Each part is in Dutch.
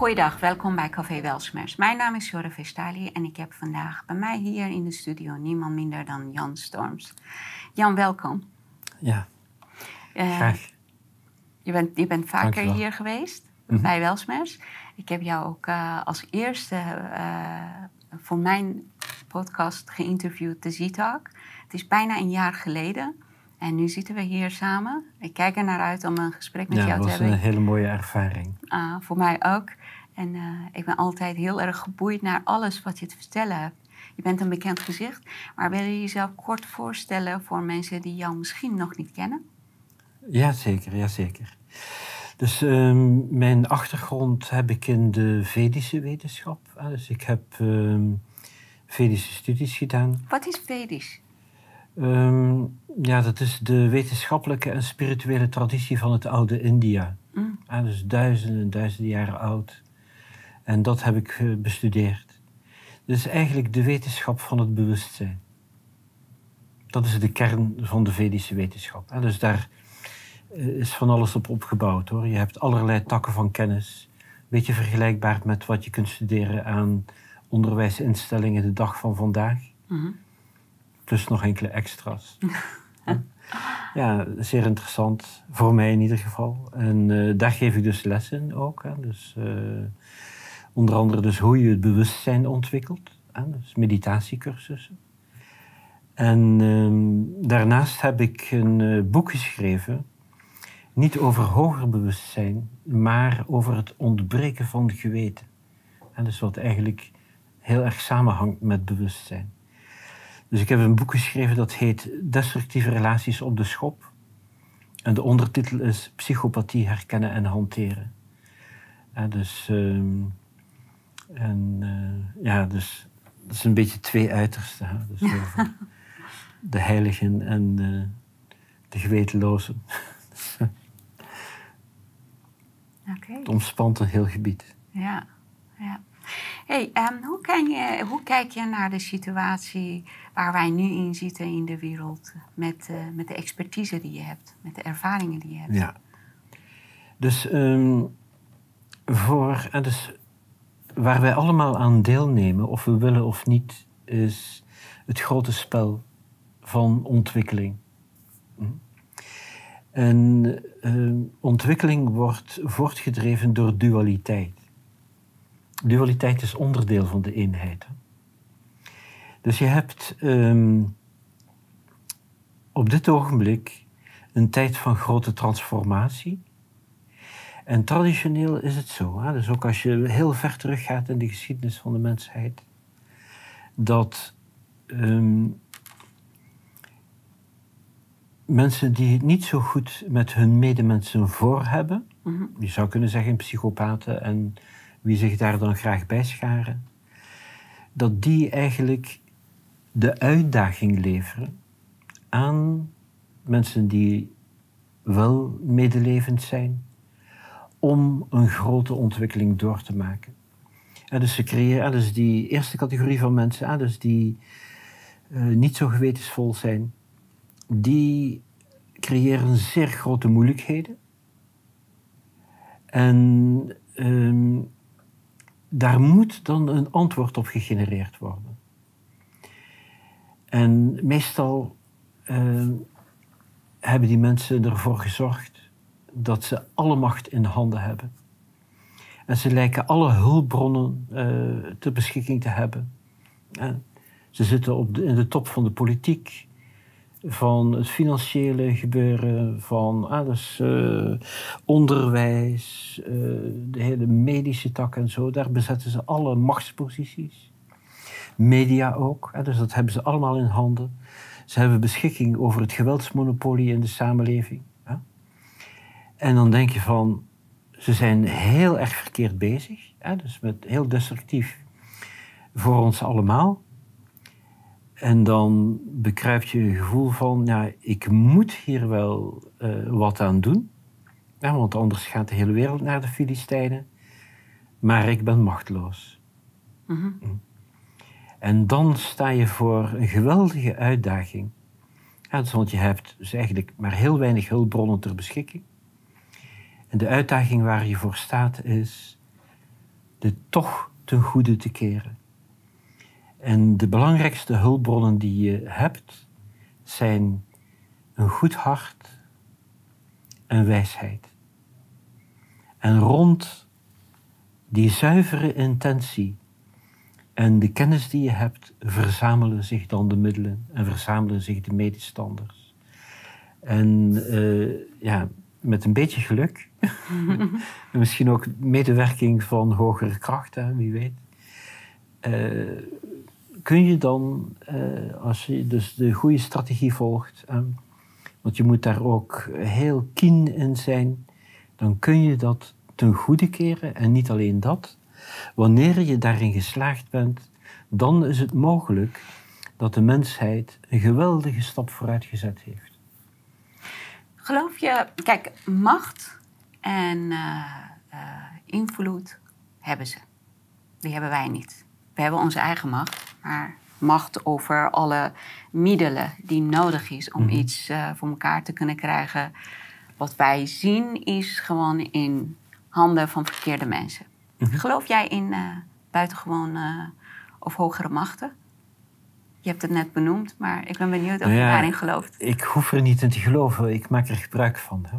Goeiedag, welkom bij Café Welsmers. Mijn naam is Jorre Vestali en ik heb vandaag bij mij hier in de studio niemand minder dan Jan Storms. Jan, welkom. Ja, Eh, graag. je, bent, je bent vaker Dankjewel. hier geweest Mhm. bij Welsmers. Ik heb jou ook eh, als eerste eh, voor mijn podcast geïnterviewd, de Z-Talk. Het is bijna een jaar geleden. En nu zitten we hier samen. Ik kijk er naar uit om een gesprek met Ja, jou dat te was hebben. een hele mooie ervaring. Ah, voor mij ook. En eh, ik ben altijd heel erg geboeid naar alles wat je te vertellen hebt. Je bent een bekend gezicht, maar wil je jezelf kort voorstellen voor mensen die jou misschien nog niet kennen? Jazeker, jazeker. Dus ehm, mijn achtergrond heb ik in de Vedische wetenschap. hè. Dus ik heb ehm, Vedische studies gedaan. Wat is Vedisch? Ehm, ja, dat is de wetenschappelijke en spirituele traditie van het oude India. Mm. Ja, dus duizenden en duizenden jaren oud. En dat heb ik eh, bestudeerd. Dus eigenlijk de wetenschap van het bewustzijn. Dat is de kern van de Vedische wetenschap. Dus daar eh, is van alles op opgebouwd hoor. Je hebt allerlei takken van kennis. Beetje vergelijkbaar met wat je kunt studeren aan onderwijsinstellingen de dag van vandaag. Mhm. Plus nog enkele extra's. ja, zeer interessant. Voor mij in ieder geval. En eh, daar geef ik dus les in ook. Hè. Dus, onder andere dus hoe je het bewustzijn ontwikkelt. Dus meditatiecursussen. En ehm, daarnaast heb ik een eh, boek geschreven. Niet over hoger bewustzijn, maar over het ontbreken van geweten. En dus wat eigenlijk heel erg samenhangt met bewustzijn. Dus ik heb een boek geschreven dat heet Destructieve relaties op de schop. En de ondertitel is Psychopathie herkennen en hanteren. En dus, ehm, en, eh, ja, dus dat is een beetje twee uitersten. Hè? Dus over de heiligen en eh, de gewetenlozen. Oké, Het omspant een heel gebied. ja. ja. Hey, ehm, hoe, kan je, hoe kijk je naar de situatie waar wij nu in zitten in de wereld met, eh, met de expertise die je hebt, met de ervaringen die je hebt? Ja. Dus, ehm, voor, en dus waar wij allemaal aan deelnemen, of we willen of niet, is het grote spel van ontwikkeling. Hm? En ehm, ontwikkeling wordt voortgedreven door dualiteit. Dualiteit is onderdeel van de eenheid. Dus je hebt ehm, op dit ogenblik een tijd van grote transformatie. En traditioneel is het zo, hè? dus ook als je heel ver teruggaat in de geschiedenis van de mensheid, dat ehm, mensen die het niet zo goed met hun medemensen voor hebben, Mhm. je zou kunnen zeggen psychopaten en wie zich daar dan graag bij scharen, dat die eigenlijk de uitdaging leveren aan mensen die wel medelevend zijn, om een grote ontwikkeling door te maken. En dus ze creëren, en dus die eerste categorie van mensen, en dus die eh, niet zo gewetensvol zijn, die creëren zeer grote moeilijkheden. En ehm, daar moet dan een antwoord op gegenereerd worden. En meestal ehm, hebben die mensen ervoor gezorgd dat ze alle macht in handen hebben. En ze lijken alle hulpbronnen eh, ter beschikking te hebben. En ze zitten op in de top van de politiek, van het financiële gebeuren, van alles, eh, onderwijs, eh, de hele medische tak en zo. Daar bezetten ze alle machtsposities. Media ook, hè, dus dat hebben ze allemaal in handen. Ze hebben beschikking over het geweldsmonopolie in de samenleving. En dan denk je van, ze zijn heel erg verkeerd bezig, hè, dus met heel destructief voor ons allemaal. En dan bekruipt je een gevoel van, ja, ik moet hier wel eh, wat aan doen. Ja, want anders gaat de hele wereld naar de Filistijnen. Maar ik ben machteloos. Mhm. En dan sta je voor een geweldige uitdaging. Ja, dus want je hebt dus eigenlijk maar heel weinig hulpbronnen ter beschikking. En de uitdaging waar je voor staat is dit toch ten goede te keren. En de belangrijkste hulpbronnen die je hebt zijn een goed hart en wijsheid. En rond die zuivere intentie en de kennis die je hebt, verzamelen zich dan de middelen en verzamelen zich de medestanders. En uh, ja, met een beetje geluk, en misschien ook medewerking van hogere krachten, wie weet, uh, kun je dan, uh, als je dus de goede strategie volgt, want je moet daar ook heel kien in zijn, dan kun je dat ten goede keren en niet alleen dat. Wanneer je daarin geslaagd bent, dan is het mogelijk dat de mensheid een geweldige stap vooruit gezet heeft. Geloof je, kijk, macht en uh, uh, invloed hebben ze. Die hebben wij niet. We hebben onze eigen macht, maar macht over alle middelen die nodig is om mhm. iets uh, voor elkaar te kunnen krijgen. Wat wij zien is gewoon in handen van verkeerde mensen. Mhm. Geloof jij in buitengewoon of hogere machten? Je hebt het net benoemd, maar ik ben benieuwd of je daarin gelooft. Ik hoef er niet in te geloven, ik maak er gebruik van. Hè?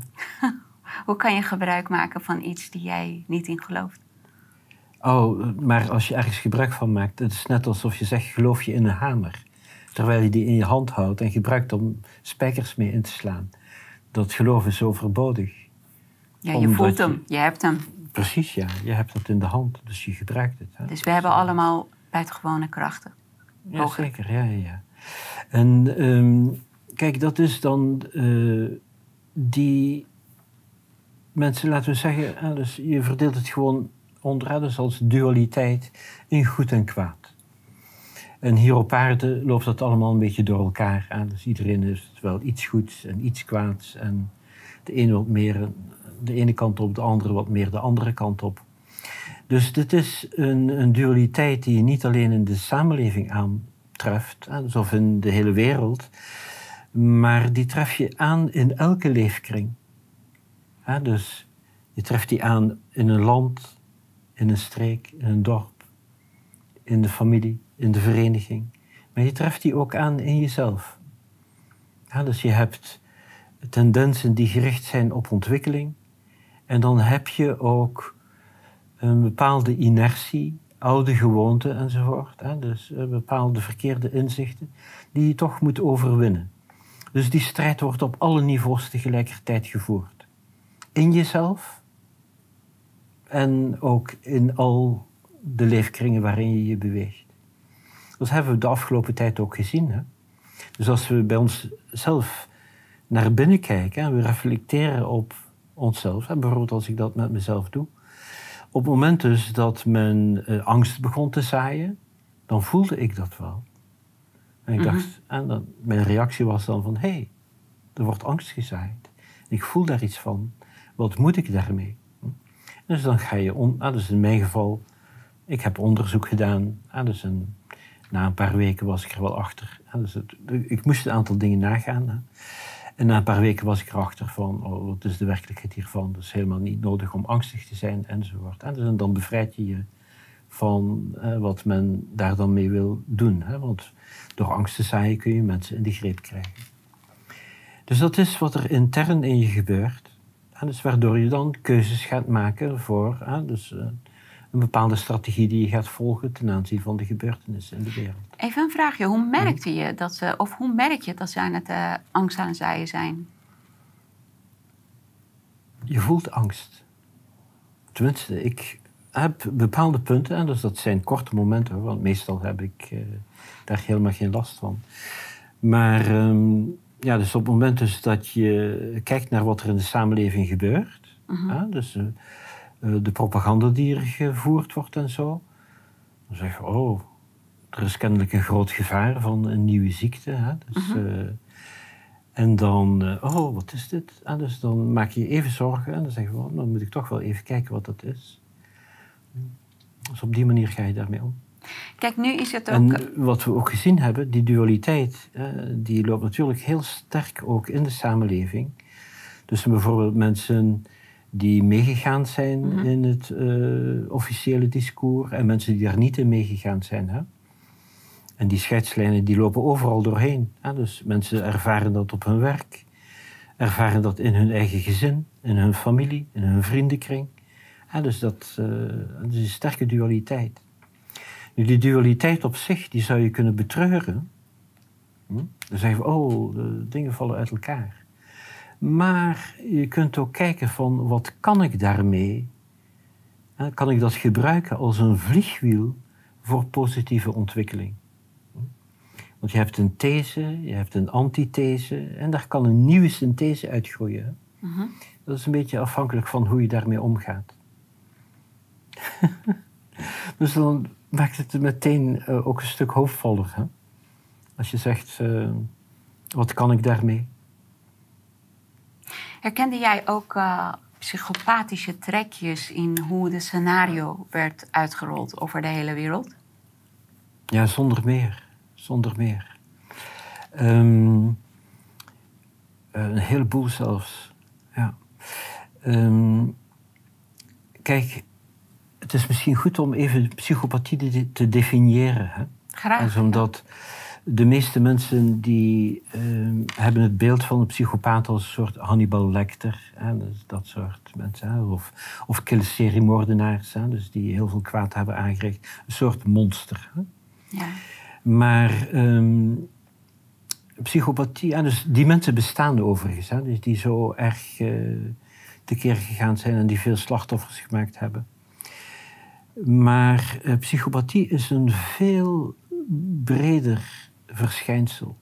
Hoe kan je gebruik maken van iets die jij niet in gelooft? Oh, maar als je ergens gebruik van maakt, het is net alsof je zegt: geloof je in een hamer. Terwijl je die in je hand houdt en gebruikt om spijkers mee in te slaan. Dat geloof is overbodig. Ja, je voelt hem, je, hebt hem. Precies, ja. Je hebt het in de hand, dus je gebruikt het. Hè. Dus we hebben allemaal buitengewone krachten. Ja, zeker. Ja, ja, ja. En ehm, kijk, dat is dan uh, die mensen, laten we zeggen, dus je verdeelt het gewoon onderuit, dus als dualiteit in goed en kwaad. En hier op aarde loopt dat allemaal een beetje door elkaar aan. Dus iedereen heeft wel iets goeds en iets kwaads. En de ene wat meer de ene kant op, de andere wat meer de andere kant op. Dus dit is een, een dualiteit die je niet alleen in de samenleving aantreft, of in de hele wereld, maar die tref je aan in elke leefkring. dus je treft die aan in een land, in een streek, in een dorp, in de familie, in de vereniging. Maar je treft die ook aan in jezelf. dus je hebt tendensen die gericht zijn op ontwikkeling. En dan heb je ook een bepaalde inertie, oude gewoonten enzovoort. Hè? Dus eh, bepaalde verkeerde inzichten die je toch moet overwinnen. Dus die strijd wordt op alle niveaus tegelijkertijd gevoerd. In jezelf en ook in al de leefkringen waarin je je beweegt. Dat hebben we de afgelopen tijd ook gezien. Hè? Dus als we bij onszelf naar binnen kijken en we reflecteren op onszelf. Bijvoorbeeld als ik dat met mezelf doe. Op het moment dus dat men uh, angst begon te zaaien, dan voelde ik dat wel. En ik mhm. dacht, en dan, mijn reactie was dan van, hé, hey, er wordt angst gezaaid. Ik voel daar iets van. Wat moet ik daarmee? Dus dan ga je, on, ah, dus in mijn geval, ik heb onderzoek gedaan. Ah, dus een, na een paar weken was ik er wel achter. Ah, dus het, ik moest een aantal dingen nagaan. En na een paar weken was ik erachter van, oh, wat is de werkelijkheid hiervan? Is helemaal niet nodig om angstig te zijn, enzovoort. En dus dan bevrijd je je van eh, wat men daar dan mee wil doen. Hè? Want door angst te zaaien kun je mensen in de greep krijgen. Dus dat is wat er intern in je gebeurt. En dus waardoor je dan keuzes gaat maken voor hè, dus, uh, een bepaalde strategie die je gaat volgen ten aanzien van de gebeurtenissen in de wereld. Even een vraagje. Hoe merkte je dat ze, of hoe merk je dat ze aan het uh, angst aan zaaien zijn? Je voelt angst. Tenminste, ik heb bepaalde punten, en dus dat zijn korte momenten, want meestal heb ik uh, daar helemaal geen last van. Maar um, ja, dus op het moment dus dat je kijkt naar wat er in de samenleving gebeurt, uh -huh. hè, dus eh, de propaganda die er gevoerd wordt en zo. Dan zeg je, oh, er is kennelijk een groot gevaar van een nieuwe ziekte. Hè? Dus, mhm. eh, en dan, uh, oh, wat is dit? En dus dan maak je je even zorgen en dan zeg je, oh, dan moet ik toch wel even kijken wat dat is. Dus op die manier ga je daarmee om. Kijk, nu is het ook... En wat we ook gezien hebben, die dualiteit, die loopt natuurlijk heel sterk ook in de samenleving. Dus bijvoorbeeld mensen die meegegaan zijn Mhm. in het eh, officiële discours en mensen die daar niet in meegegaan zijn. Hè? En die scheidslijnen die lopen overal doorheen. Hè? Dus mensen ervaren dat op hun werk, ervaren dat in hun eigen gezin, in hun familie, in hun vriendenkring. Hè? Dus dat, eh, dat is een sterke dualiteit. Nu, die dualiteit op zich, die zou je kunnen betreuren. Hm? Dan zeggen we, oh, de dingen vallen uit elkaar. Maar je kunt ook kijken van, wat kan ik daarmee? Kan ik dat gebruiken als een vliegwiel voor positieve ontwikkeling? Want je hebt een these, je hebt een antithese en daar kan een nieuwe synthese uitgroeien. Mhm. Dat is een beetje afhankelijk van hoe je daarmee omgaat. dus dan maakt het meteen eh, ook een stuk hoofdvoller. Hè? Als je zegt, eh, wat kan ik daarmee? Herkende jij ook eh, psychopathische trekjes in hoe de scenario werd uitgerold over de hele wereld? Ja, zonder meer. Zonder meer. Eh, een heleboel zelfs. Ja. Ehm, kijk, het is misschien goed om even psychopathie te, definiëren. Hè? Graag. Is omdat de meeste mensen die ehm, hebben het beeld van een psychopaat als een soort Hannibal Lecter. Hè, dus dat soort mensen. Hè, of, of killerseriemoordenaars, hè, dus die heel veel kwaad hebben aangericht. Een soort monster. Hè. Ja. Maar ehm, psychopathie, en dus die mensen bestaan overigens, hè, dus die zo erg eh, tekeer gegaan zijn en die veel slachtoffers gemaakt hebben. Maar eh, psychopathie is een veel breder verschijnsel.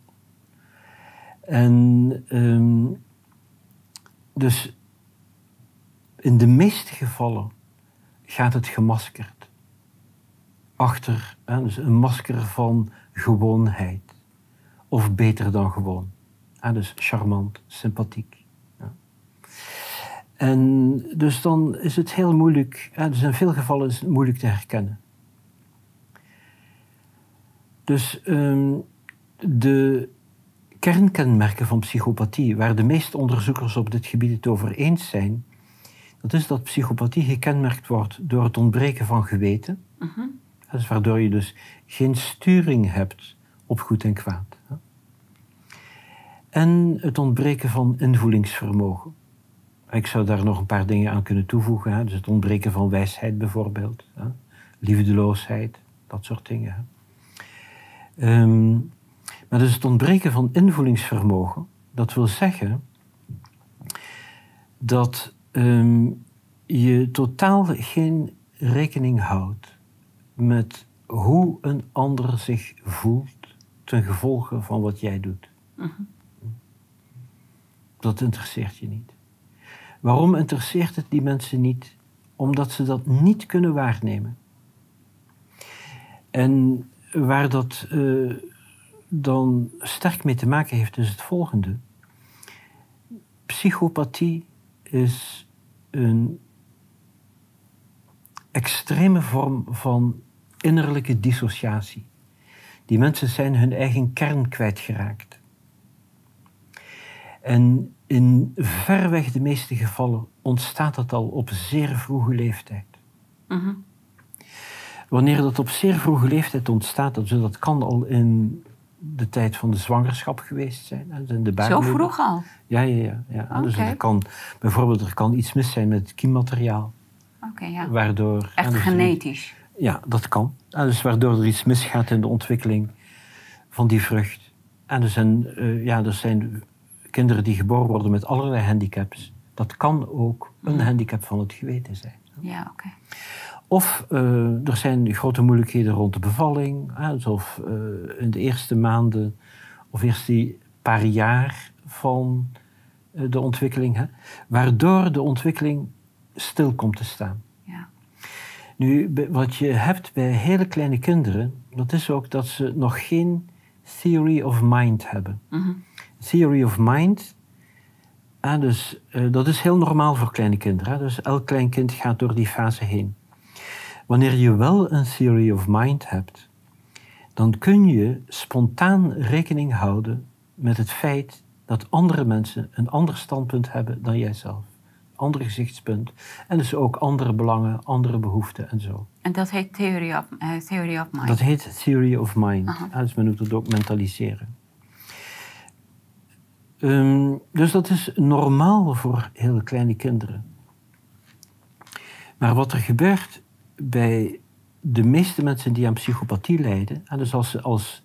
En ehm, dus in de meeste gevallen gaat het gemaskerd achter hè, dus een masker van gewoonheid. Of beter dan gewoon. Hè, dus charmant, sympathiek. Ja. En dus dan is het heel moeilijk, hè, dus in veel gevallen is het moeilijk te herkennen. Dus ehm, de kernkenmerken van psychopathie, waar de meeste onderzoekers op dit gebied het over eens zijn, dat is dat psychopathie gekenmerkt wordt door het ontbreken van geweten, Mhm. dus waardoor je dus geen sturing hebt op goed en kwaad. En het ontbreken van invoelingsvermogen. Ik zou daar nog een paar dingen aan kunnen toevoegen. Dus het ontbreken van wijsheid bijvoorbeeld. Liefdeloosheid, dat soort dingen. Maar dus het ontbreken van invoelingsvermogen, dat wil zeggen dat ehm, je totaal geen rekening houdt met hoe een ander zich voelt ten gevolge van wat jij doet. Mhm. Dat interesseert je niet. Waarom interesseert het die mensen niet? Omdat ze dat niet kunnen waarnemen. En waar dat eh, dan sterk mee te maken heeft, is het volgende. Psychopathie is een extreme vorm van innerlijke dissociatie. Die mensen zijn hun eigen kern kwijtgeraakt. En in verreweg de meeste gevallen ontstaat dat al op zeer vroege leeftijd. Mhm. Wanneer dat op zeer vroege leeftijd ontstaat, dat, dat kan al in de tijd van de zwangerschap geweest zijn. dus de Zo vroeg al? Ja, ja, ja. ja. Dus Oké. er kan, bijvoorbeeld, er kan iets mis zijn met het kiemmateriaal. Oké, ja. Waardoor, Echt dus er- genetisch. Ja, dat kan. En dus waardoor er iets misgaat in de ontwikkeling van die vrucht. En er zijn, eh, ja, er zijn kinderen die geboren worden met allerlei handicaps. Dat kan ook een Mhm. handicap van het geweten zijn. Ja, oké. Of eh, er zijn grote moeilijkheden rond de bevalling. Alsof eh, in de eerste maanden of eerste paar jaar van eh, de ontwikkeling. Hè, waardoor de ontwikkeling stil komt te staan. Ja. Nu, wat je hebt bij hele kleine kinderen, dat is ook dat ze nog geen theory of mind hebben. Mhm. Theory of mind, dus, dat is heel normaal voor kleine kinderen. Hè? Dus elk klein kind gaat door die fase heen. Wanneer je wel een theory of mind hebt, dan kun je spontaan rekening houden met het feit dat andere mensen een ander standpunt hebben dan jijzelf. ander gezichtspunt. En dus ook andere belangen, andere behoeften en zo. En dat heet Theory of, uh, theory of Mind? Dat heet Theory of Mind. Aha. Dus men noemt het ook mentaliseren. Ehm, dus dat is normaal voor hele kleine kinderen. Maar wat er gebeurt bij de meeste mensen die aan psychopathie lijden, en dus als ze als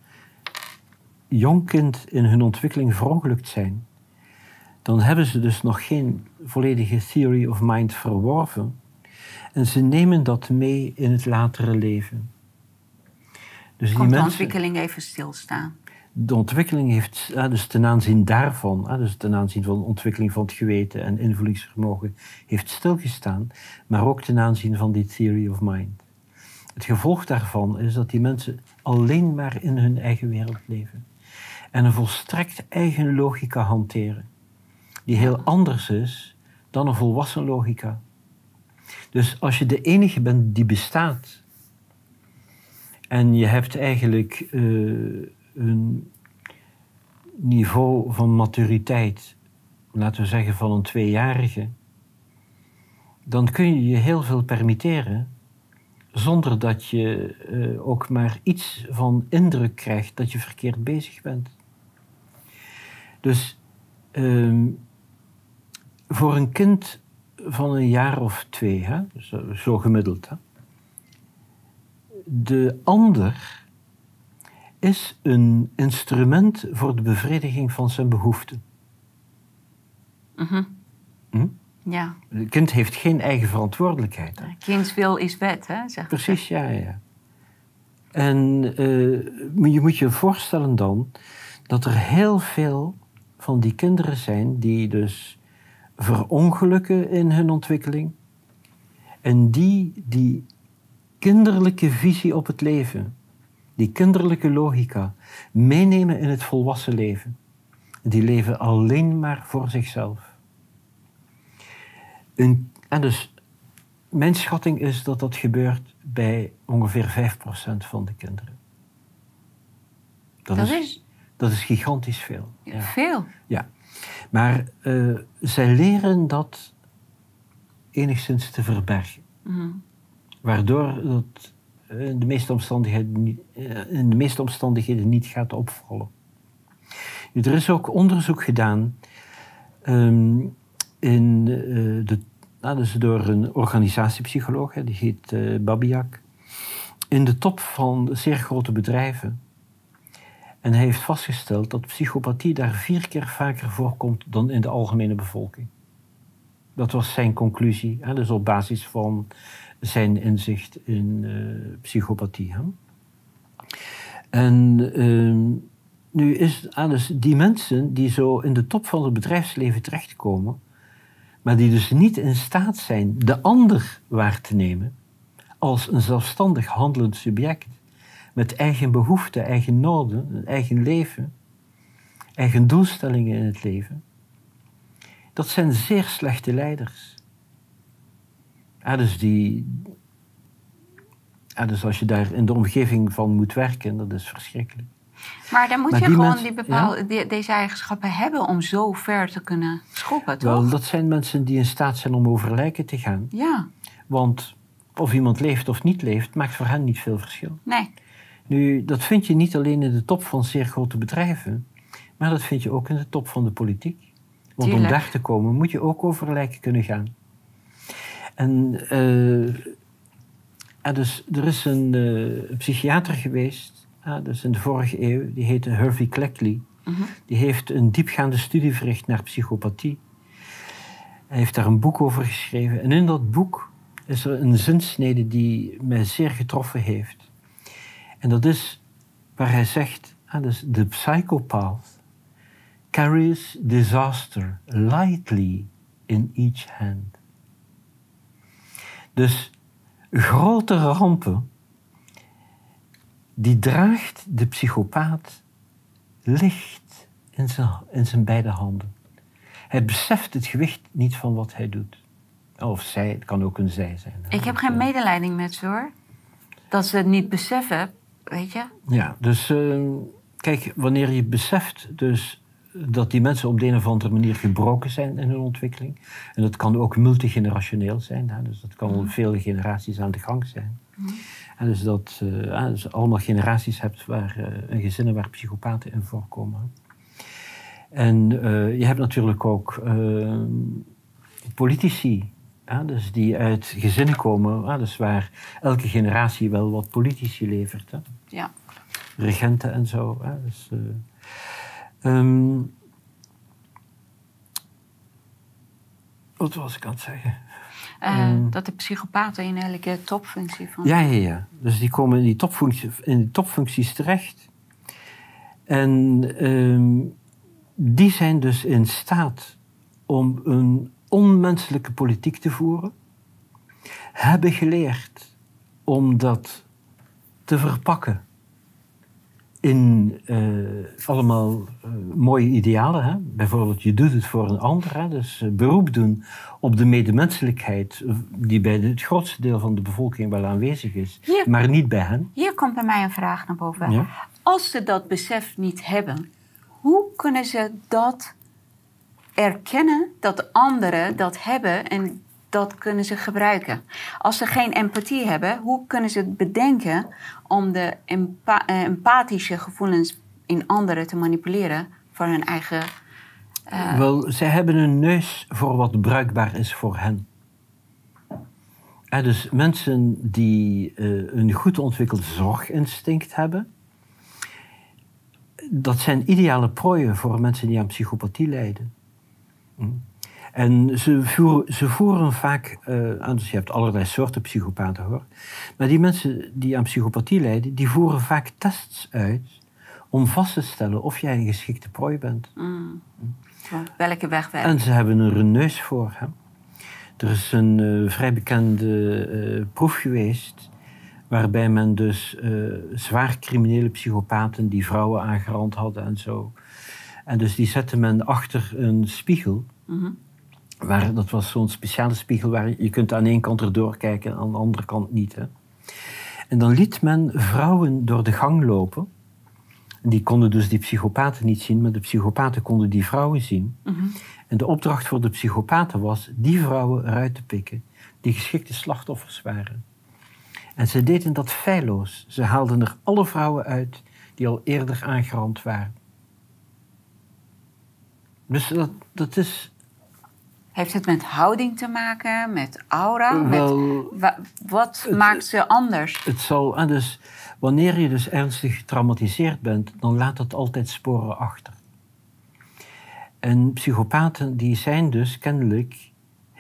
jong kind in hun ontwikkeling verongelukt zijn, dan hebben ze dus nog geen volledige theory of mind verworven. En ze nemen dat mee in het latere leven. Dus die Komt de mensen, ontwikkeling even stilstaan? De ontwikkeling heeft, dus ten aanzien daarvan, dus ten aanzien van de ontwikkeling van het geweten en invloedingsvermogen, heeft stilgestaan, maar ook ten aanzien van die theory of mind. Het gevolg daarvan is dat die mensen alleen maar in hun eigen wereld leven en een volstrekt eigen logica hanteren, die heel anders is dan een volwassen logica. Dus als je de enige bent die bestaat en je hebt eigenlijk eh, een niveau van maturiteit, laten we zeggen van een tweejarige, dan kun je je heel veel permitteren zonder dat je eh, ook maar iets van indruk krijgt dat je verkeerd bezig bent. Dus ehm, voor een kind van een jaar of twee, hè, zo, zo gemiddeld, hè, de ander is een instrument voor de bevrediging van zijn behoeften. Mhm. Hm? Ja, Het kind heeft geen eigen verantwoordelijkheid. hè. kinds wil is wet, hè? Zeg Precies, ja, ja. En eh, je moet je voorstellen dan dat er heel veel van die kinderen zijn die dus verongelukken in hun ontwikkeling. En die die kinderlijke visie op het leven, die kinderlijke logica, meenemen in het volwassen leven. Die leven alleen maar voor zichzelf. Een, en dus mijn schatting is dat dat gebeurt bij ongeveer 5% van de kinderen. Dat, Dat is, is dat is gigantisch veel. Ja. veel. Ja. Maar eh, zij leren dat enigszins te verbergen. Mhm. Waardoor dat in de meeste omstandigheden niet, eh, in de meeste omstandigheden niet gaat opvallen. Er is ook onderzoek gedaan ehm, in, eh, de, nou, door een organisatiepsycholoog, die heet eh Babiak, in de top van zeer grote bedrijven. En hij heeft vastgesteld dat psychopathie daar vier keer vaker voorkomt dan in de algemene bevolking. Dat was zijn conclusie, hè, dus op basis van zijn inzicht in eh, psychopathie. Hè. En ehm, nu is ah, dus die mensen die zo in de top van het bedrijfsleven terechtkomen, maar die dus niet in staat zijn de ander waar te nemen als een zelfstandig handelend subject met eigen behoeften, eigen noden, eigen leven, eigen doelstellingen in het leven, dat zijn zeer slechte leiders. Ja, dus, die, ja, dus als je daar in de omgeving van moet werken, dat is verschrikkelijk. Maar dan moet Maar je die gewoon mensen- die bepaalde, die- deze eigenschappen hebben om zo ver te kunnen schoppen, toch? Wel, dat zijn mensen die in staat zijn om over lijken te gaan. Ja, Want of iemand leeft of niet leeft, maakt voor hen niet veel verschil. nee. Nu, dat vind je niet alleen in de top van zeer grote bedrijven, maar dat vind je ook in de top van de politiek. Want om daar te komen moet je ook over lijken kunnen gaan. En, eh, en dus, er is een, eh, een psychiater geweest, ah, dus in de vorige eeuw, die heette Hervey Cleckley. Mhm. Die heeft een diepgaande studie verricht naar psychopathie. Hij heeft daar een boek over geschreven. En in dat boek is er een zinsnede die mij zeer getroffen heeft. En dat is waar hij zegt, ah, dus, the psychopath carries disaster lightly in each hand. Dus grote rampen, die draagt de psychopaat licht in zijn, in zijn beide handen. Hij beseft het gewicht niet van wat hij doet. Of zij, het kan ook een zij zijn. Ik heb geen medelijding met ze hoor. Dat ze het niet beseffen, weet je? Ja, dus eh, kijk, wanneer je beseft dus dat die mensen op de een of andere manier gebroken zijn in hun ontwikkeling. En dat kan ook multigenerationeel zijn. Hè? Dus dat kan Mhm. vele generaties aan de gang zijn. En dus dat je dus allemaal generaties hebt waar, uh, gezinnen waar psychopaten in voorkomen. En uh, je hebt natuurlijk ook politici, dus die uit gezinnen komen, dus waar elke generatie wel wat politici levert. Hè? Ja. Regenten en zo. Dus, um, wat was ik aan het zeggen? Uh, um, dat de psychopaten in elke topfunctie van. Ja, ja, ja. Dus die komen in die, topfunctie, in die topfuncties terecht. En um, die zijn dus in staat om een onmenselijke politiek te voeren, hebben geleerd om dat te verpakken in uh, allemaal uh, mooie idealen. Hè? Bijvoorbeeld, je doet het voor een ander. Hè? Dus uh, beroep doen op de medemenselijkheid die bij het grootste deel van de bevolking wel aanwezig is, Hier, maar niet bij hen. Hier komt bij mij een vraag naar boven. Ja? Als ze dat besef niet hebben, hoe kunnen ze dat erkennen dat de anderen dat hebben en dat kunnen ze gebruiken? Als ze geen empathie hebben, hoe kunnen ze het bedenken om de empa empathische gevoelens in anderen te manipuleren voor hun eigen. Uh... Wel, zij hebben een neus voor wat bruikbaar is voor hen. Ja, dus mensen die een goed ontwikkeld zorginstinct hebben, dat zijn ideale prooien voor mensen die aan psychopathie lijden. Hm. En ze voeren, ze voeren vaak, uh, dus je hebt allerlei soorten psychopaten hoor, maar die mensen die aan psychopathie lijden, die voeren vaak tests uit om vast te stellen of jij een geschikte prooi bent. Mm. Welke weg werkt? En ze hebben er een neus voor. Hè? Er is een uh, vrij bekende uh, proef geweest waarbij men dus uh, zwaar criminele psychopaten die vrouwen aangerand hadden en zo. En dus die zette men achter een spiegel. Mm -hmm. Waar, dat was zo'n speciale spiegel waar je kunt aan één kant erdoor kijken en aan de andere kant niet. Hè. En dan liet men vrouwen door de gang lopen. En die konden dus die psychopaten niet zien, maar de psychopaten konden die vrouwen zien. Mm -hmm. En de opdracht voor de psychopaten was die vrouwen eruit te pikken die geschikte slachtoffers waren. En ze deden dat feilloos. Ze haalden er alle vrouwen uit die al eerder aangerand waren. Dus dat, dat is. Heeft het met houding te maken, met aura? Wel, met, wa, wat het, maakt ze anders? Het zal, en dus, wanneer je dus ernstig getraumatiseerd bent, dan laat dat altijd sporen achter. En psychopaten die zijn dus kennelijk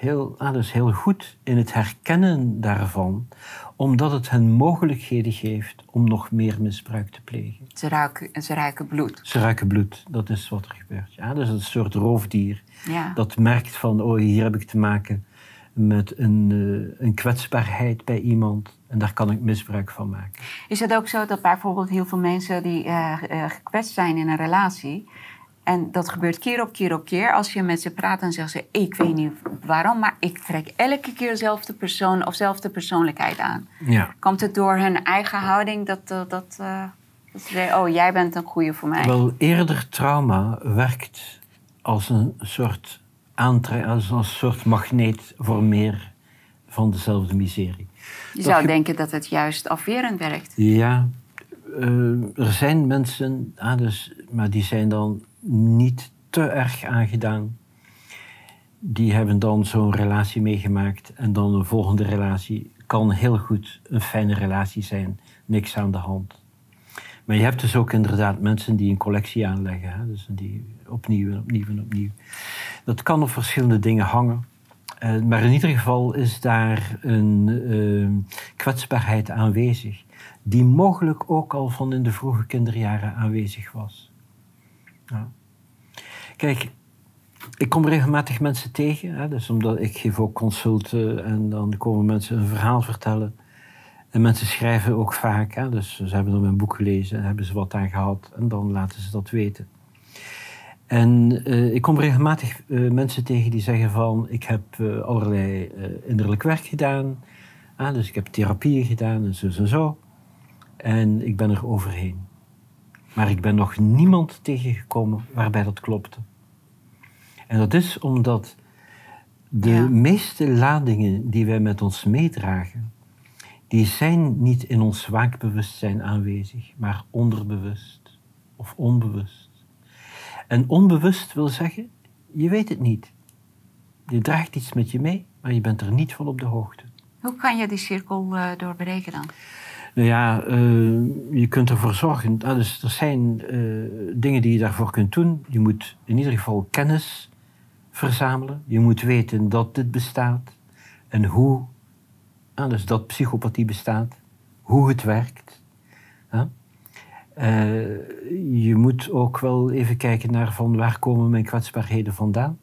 heel, ah, dus heel goed in het herkennen daarvan, omdat het hen mogelijkheden geeft om nog meer misbruik te plegen. Ze ruiken, ze ruiken bloed. Ze ruiken bloed, dat is wat er gebeurt. Ja, dus een soort roofdier Ja. dat merkt van, oh, hier heb ik te maken met een, uh, een kwetsbaarheid bij iemand en daar kan ik misbruik van maken. Is het ook zo dat bijvoorbeeld heel veel mensen die uh, gekwetst zijn in een relatie, en dat gebeurt keer op keer op keer. Als je met ze praat, dan zeggen ze: Ik weet niet waarom, maar ik trek elke keer dezelfde persoon of dezelfde persoonlijkheid aan. Ja. Komt het door hun eigen houding dat, dat, dat, uh, dat ze zeggen: Oh, jij bent een goede voor mij? Wel, eerder trauma werkt als een soort aantrek, als een soort magneet voor meer van dezelfde miserie. Je zou denken dat het juist afwerend werkt. Ja, uh, er zijn mensen, ah, dus, maar die zijn dan niet te erg aangedaan. Die hebben dan zo'n relatie meegemaakt en dan een volgende relatie kan heel goed een fijne relatie zijn, niks aan de hand. Maar je hebt dus ook inderdaad mensen die een collectie aanleggen, hè? Dus die opnieuw en opnieuw en opnieuw. Dat kan op verschillende dingen hangen. Uh, maar in ieder geval is daar een uh, kwetsbaarheid aanwezig, die mogelijk ook al van in de vroege kinderjaren aanwezig was. Ja. Kijk, ik kom regelmatig mensen tegen, hè, dus omdat ik geef ook consulten en dan komen mensen een verhaal vertellen. En mensen schrijven ook vaak, hè, dus ze hebben dan mijn boek gelezen en hebben ze wat aan gehad en dan laten ze dat weten. En uh, ik kom regelmatig uh, mensen tegen die zeggen van, ik heb uh, allerlei innerlijk werk gedaan, dus ik heb therapieën gedaan en zo en zo. En ik ben er overheen. Maar ik ben nog niemand tegengekomen waarbij dat klopte. En dat is omdat de Ja. meeste ladingen die wij met ons meedragen, die zijn niet in ons waakbewustzijn aanwezig, maar onderbewust of onbewust. En onbewust wil zeggen, je weet het niet. Je draagt iets met je mee, maar je bent er niet van op de hoogte. Hoe kan je die cirkel eh, doorbreken dan? Nou ja, eh, je kunt ervoor zorgen. ah, dus er zijn eh, dingen die je daarvoor kunt doen. Je moet in ieder geval kennis verzamelen. Je moet weten dat dit bestaat en hoe. ah, dus dat psychopathie bestaat, hoe het werkt. Eh, je moet ook wel even kijken naar van waar komen mijn kwetsbaarheden vandaan.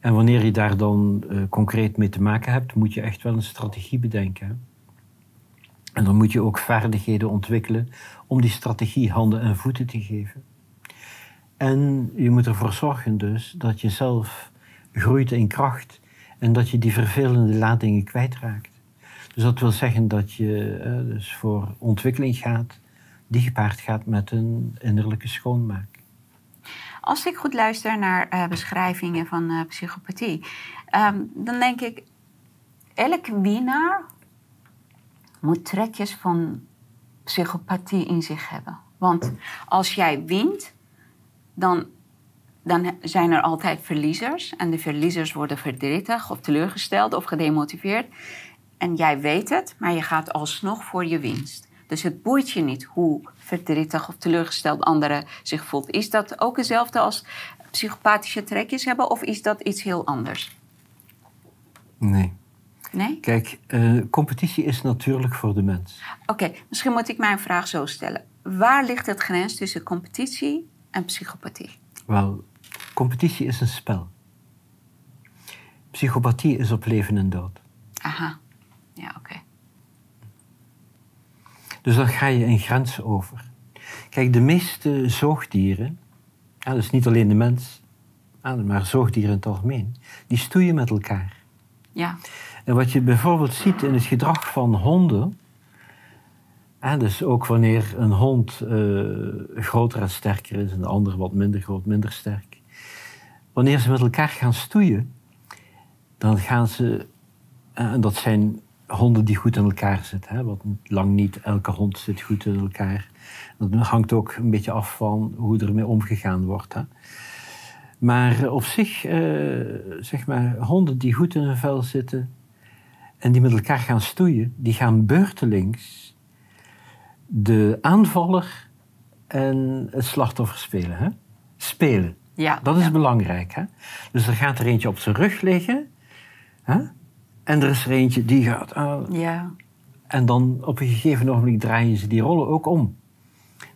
En wanneer je daar dan concreet mee te maken hebt, moet je echt wel een strategie bedenken. En dan moet je ook vaardigheden ontwikkelen om die strategie handen en voeten te geven. En je moet ervoor zorgen dus dat je zelf groeit in kracht en dat je die vervelende ladingen kwijtraakt. Dus dat wil zeggen dat je eh, dus voor ontwikkeling gaat die gepaard gaat met een innerlijke schoonmaak. Als ik goed luister naar eh, beschrijvingen van eh, psychopathie, ehm, dan denk ik, elke winnaar moet trekjes van psychopathie in zich hebben. Want als jij wint, dan, dan zijn er altijd verliezers. En de verliezers worden verdrietig of teleurgesteld of gedemotiveerd. En jij weet het, maar je gaat alsnog voor je winst. Dus het boeit je niet hoe verdrietig of teleurgesteld anderen zich voelt. Is dat ook hetzelfde als psychopathische trekjes hebben of is dat iets heel anders? Nee. Nee? Kijk, eh, competitie is natuurlijk voor de mens. Oké, misschien moet ik mijn vraag zo stellen. Waar ligt het grens tussen competitie en psychopathie? Wel, competitie is een spel. Psychopathie is op leven en dood. Aha, ja, oké. Dus dan ga je een grens over. Kijk, de meeste zoogdieren, ja, dus niet alleen de mens, maar zoogdieren in het algemeen, die stoeien met elkaar. Ja, En wat je bijvoorbeeld ziet in het gedrag van honden, dus ook wanneer een hond eh, groter en sterker is en de ander wat minder groot, minder sterk. Wanneer ze met elkaar gaan stoeien, dan gaan ze, eh, en dat zijn honden die goed in elkaar zitten, hè, want lang niet elke hond zit goed in elkaar. Dat hangt ook een beetje af van hoe ermee omgegaan wordt. Hè. Maar op zich, eh, zeg maar, honden die goed in hun vel zitten en die met elkaar gaan stoeien, die gaan beurtelings de aanvaller en het slachtoffer spelen. Hè? Spelen. ja. Dat is ja. belangrijk. Hè? Dus er gaat er eentje op zijn rug liggen. Hè? En er is er eentje die gaat... ah, Ja, en dan op een gegeven ogenblik draaien ze die rollen ook om.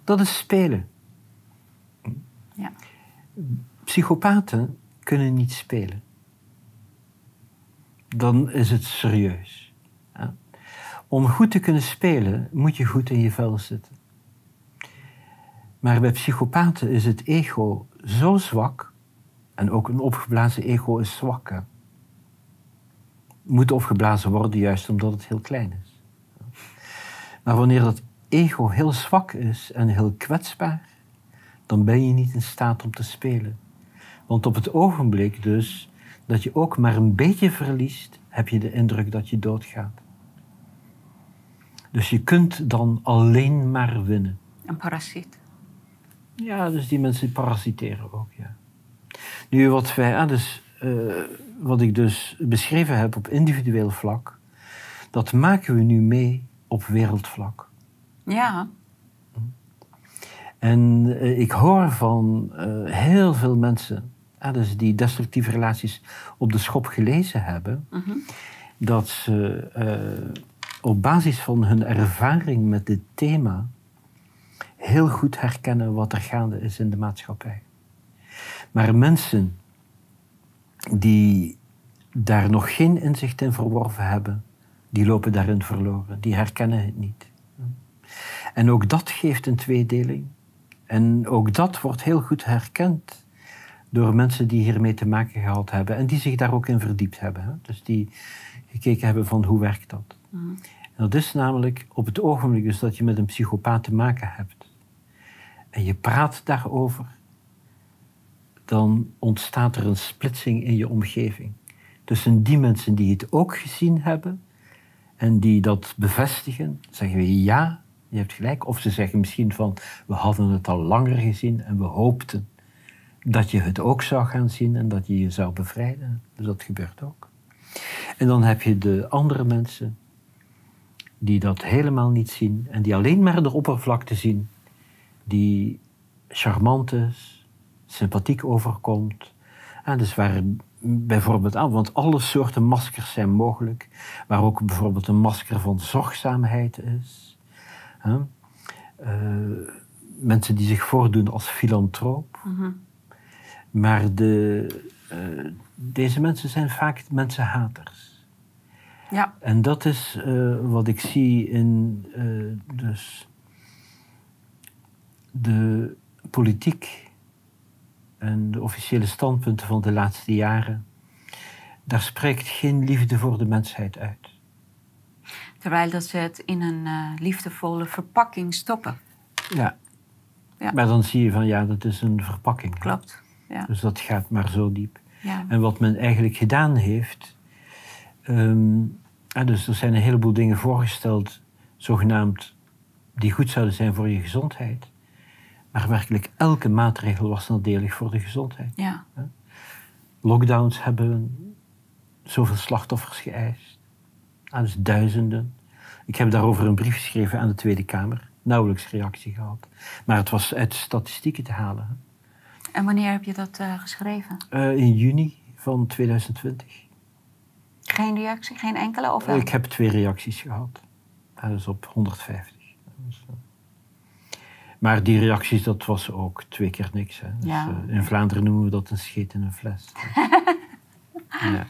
Dat is spelen. ja. Psychopaten kunnen niet spelen. Dan is het serieus. Ja. Om goed te kunnen spelen moet je goed in je vel zitten. Maar bij psychopaten is het ego zo zwak, en ook een opgeblazen ego is zwak. Moet opgeblazen worden juist omdat het heel klein is. Maar wanneer dat ego heel zwak is en heel kwetsbaar, dan ben je niet in staat om te spelen. Want op het ogenblik dus dat je ook maar een beetje verliest, heb je de indruk dat je doodgaat. Dus je kunt dan alleen maar winnen. Een parasiet. Ja, dus die mensen parasiteren ook, ja. Nu, wat, wij, ah, dus, eh, wat ik dus beschreven heb op individueel vlak, dat maken we nu mee op wereldvlak. Ja, En eh, ik hoor van eh, heel veel mensen, ah, dus die destructieve relaties op de schop gelezen hebben, mhm. dat ze eh, op basis van hun ervaring met dit thema heel goed herkennen wat er gaande is in de maatschappij. Maar mensen die daar nog geen inzicht in verworven hebben, die lopen daarin verloren. Die herkennen het niet. En ook dat geeft een tweedeling. En ook dat wordt heel goed herkend door mensen die hiermee te maken gehad hebben en die zich daar ook in verdiept hebben. Hè? Dus die gekeken hebben van hoe werkt dat. En dat is namelijk op het ogenblik dus dat je met een psychopaat te maken hebt en je praat daarover, dan ontstaat er een splitsing in je omgeving. Tussen die mensen die het ook gezien hebben en die dat bevestigen, zeggen we ja, je hebt gelijk. Of ze zeggen misschien van, we hadden het al langer gezien en we hoopten dat je het ook zou gaan zien en dat je je zou bevrijden. Dus dat gebeurt ook. En dan heb je de andere mensen die dat helemaal niet zien en die alleen maar de oppervlakte zien, die charmant is, sympathiek overkomt. En dus waar bijvoorbeeld aan, want alle soorten maskers zijn mogelijk, waar ook bijvoorbeeld een masker van zorgzaamheid is. Uh, mensen die zich voordoen als filantroop. Mhm. Maar de, uh, deze mensen zijn vaak mensenhaters. Ja. En dat is uh, wat ik zie in uh, dus de politiek en de officiële standpunten van de laatste jaren. Daar spreekt geen liefde voor de mensheid uit. Terwijl dat ze het in een uh, liefdevolle verpakking stoppen. Ja. Ja. Maar dan zie je van ja, dat is een verpakking. Klopt. Ja. Dus dat gaat maar zo diep. Ja. En wat men eigenlijk gedaan heeft. Um, dus er zijn een heleboel dingen voorgesteld, zogenaamd, die goed zouden zijn voor je gezondheid. Maar werkelijk elke maatregel was nadelig voor de gezondheid. Ja. Lockdowns hebben zoveel slachtoffers geëist. Ah, dus duizenden. Ik heb daarover een brief geschreven aan de Tweede Kamer. Nauwelijks reactie gehad. Maar het was uit de statistieken te halen. En wanneer heb je dat uh, geschreven? Uh, in juni van 2020. Geen reactie, geen enkele? Of wel? Ik heb twee reacties gehad. Dat is op 150. Dus, uh, maar die reacties, dat was ook twee keer niks. Hè. Dus, Ja. in Vlaanderen noemen we dat een scheet in een fles. ja.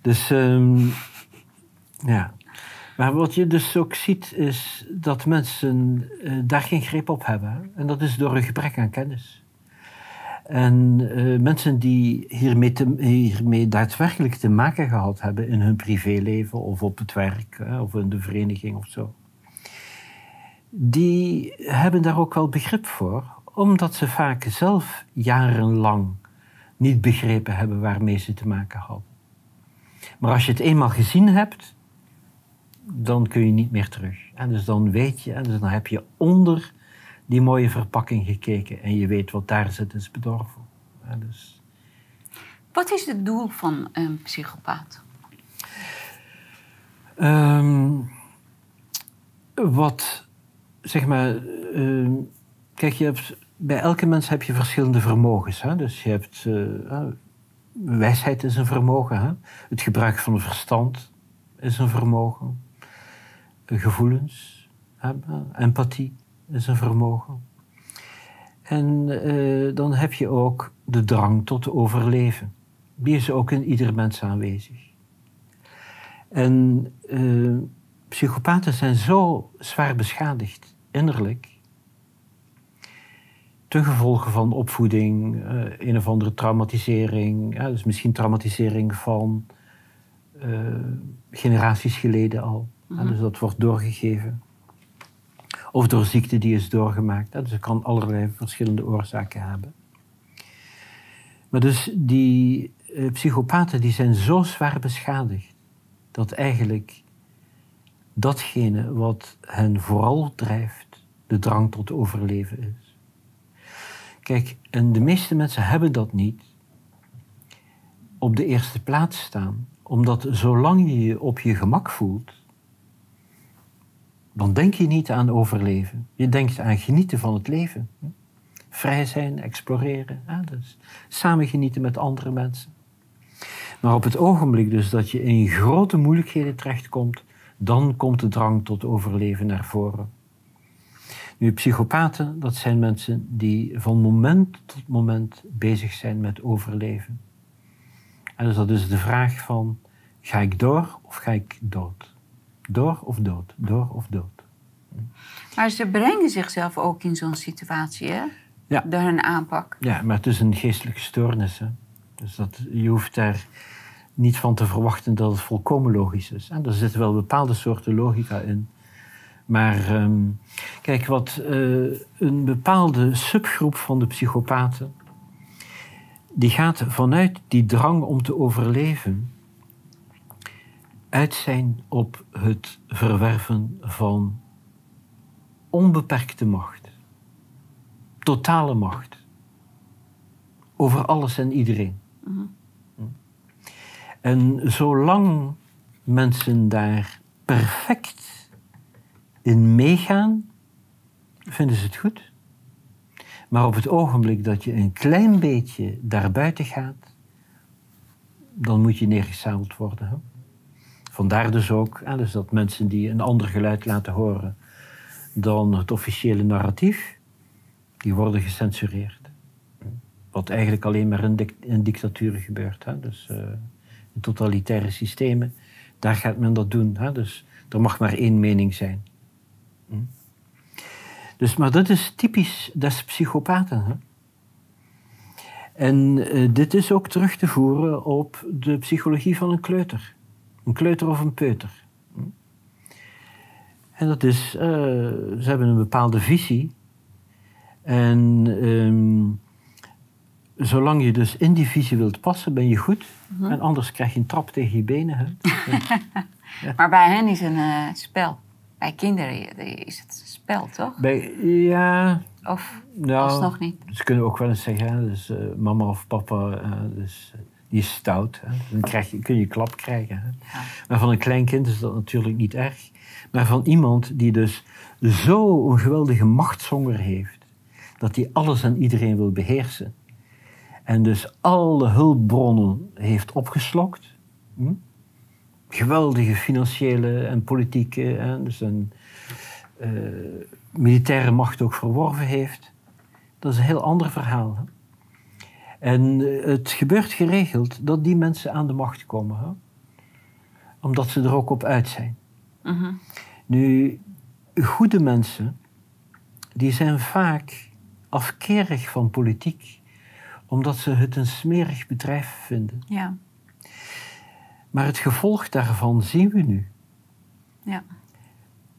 Dus um, ja. Maar wat je dus ook ziet, is dat mensen daar geen greep op hebben. Hè. En dat is door een gebrek aan kennis. En uh, mensen die hiermee, daadwerkelijk te maken gehad hebben in hun privéleven of op het werk of in de vereniging of zo, die hebben daar ook wel begrip voor, omdat ze vaak zelf jarenlang niet begrepen hebben waarmee ze te maken hadden. Maar als je het eenmaal gezien hebt, dan kun je niet meer terug. En dus dan weet je, en dus dan heb je onder die mooie verpakking gekeken en je weet wat daar zit is bedorven. En dus... Wat is het doel van een psychopaat? Um, wat, zeg maar, uh, kijk, je hebt, bij elke mens heb je verschillende vermogens. Hè? Dus je hebt, uh, wijsheid is een vermogen, hè? het gebruik van het verstand is een vermogen, gevoelens, hè? empathie is een vermogen. En uh, dan heb je ook de drang tot overleven. Die is ook in ieder mens aanwezig. En uh, psychopaten zijn zo zwaar beschadigd innerlijk. Ten gevolge van opvoeding, uh, een of andere traumatisering. Ja, dus misschien traumatisering van generaties geleden al. Mm -hmm. ja, dus dat wordt doorgegeven. Of door ziekte die is doorgemaakt. Dus het kan allerlei verschillende oorzaken hebben. Maar dus die uh, psychopaten die zijn zo zwaar beschadigd dat eigenlijk datgene wat hen vooral drijft, de drang tot overleven is. Kijk, en de meeste mensen hebben dat niet op de eerste plaats staan, omdat zolang je je op je gemak voelt, dan denk je niet aan overleven. Je denkt aan genieten van het leven. Vrij zijn, exploreren. Ja, dus samen genieten met andere mensen. Maar op het ogenblik dus dat je in grote moeilijkheden terechtkomt, dan komt de drang tot overleven naar voren. Nu, psychopaten, dat zijn mensen die van moment tot moment bezig zijn met overleven. En dus dat is de vraag van, ga ik door of ga ik dood? Door of dood? Door of dood? Maar ze brengen zichzelf ook in zo'n situatie, hè? Ja. Door hun aanpak. Ja, maar het is een geestelijke stoornis. Hè? Dus dat, je hoeft daar niet van te verwachten dat het volkomen logisch is. En er zit wel bepaalde soorten logica in. Maar ehm, kijk, wat eh, een bepaalde subgroep van de psychopaten, die gaat vanuit die drang om te overleven, uit zijn op het verwerven van onbeperkte macht, totale macht, over alles en iedereen. En zolang mensen daar perfect in meegaan, vinden ze het goed. Maar op het ogenblik dat je een klein beetje daarbuiten gaat, dan moet je neergezabeld worden. Hè? Vandaar dus ook dus dat mensen die een ander geluid laten horen dan het officiële narratief, die worden gecensureerd. Wat eigenlijk alleen maar in, in dictaturen gebeurt. Hè? Dus uh, in totalitaire systemen, daar gaat men dat doen. Hè? Dus er mag maar één mening zijn. Hm? Dus, maar dat is typisch des psychopaten. Hè? En uh, dit is ook terug te voeren op de psychologie van een kleuter. Een kleuter of een peuter. En dat is, uh, ze hebben een bepaalde visie. En um, zolang je dus in die visie wilt passen, ben je goed. Mm -hmm. En anders krijg je een trap tegen je benen. Hè? ja. Maar bij hen is een uh, spel. Bij kinderen is het spel, toch? Bij, ja. Of nou, alsnog niet? Ze kunnen ook wel eens zeggen, hè, dus, uh, mama of papa, dus, die is stout. Hè. Dan krijg je, kun je klap krijgen. Hè. Ja. Maar van een klein kind is dat natuurlijk niet erg. Maar van iemand die dus zo'n geweldige machtshonger heeft, dat hij alles en iedereen wil beheersen. En dus alle hulpbronnen heeft opgeslokt. Hm? Geweldige financiële en politieke en dus een uh, militaire macht ook verworven heeft. Dat is een heel ander verhaal. Hè? En het gebeurt geregeld dat die mensen aan de macht komen. Hè? Omdat ze er ook op uit zijn. -hmm. Nu, goede mensen, die zijn vaak afkerig van politiek omdat ze het een smerig bedrijf vinden. Ja. Maar het gevolg daarvan zien we nu. Ja.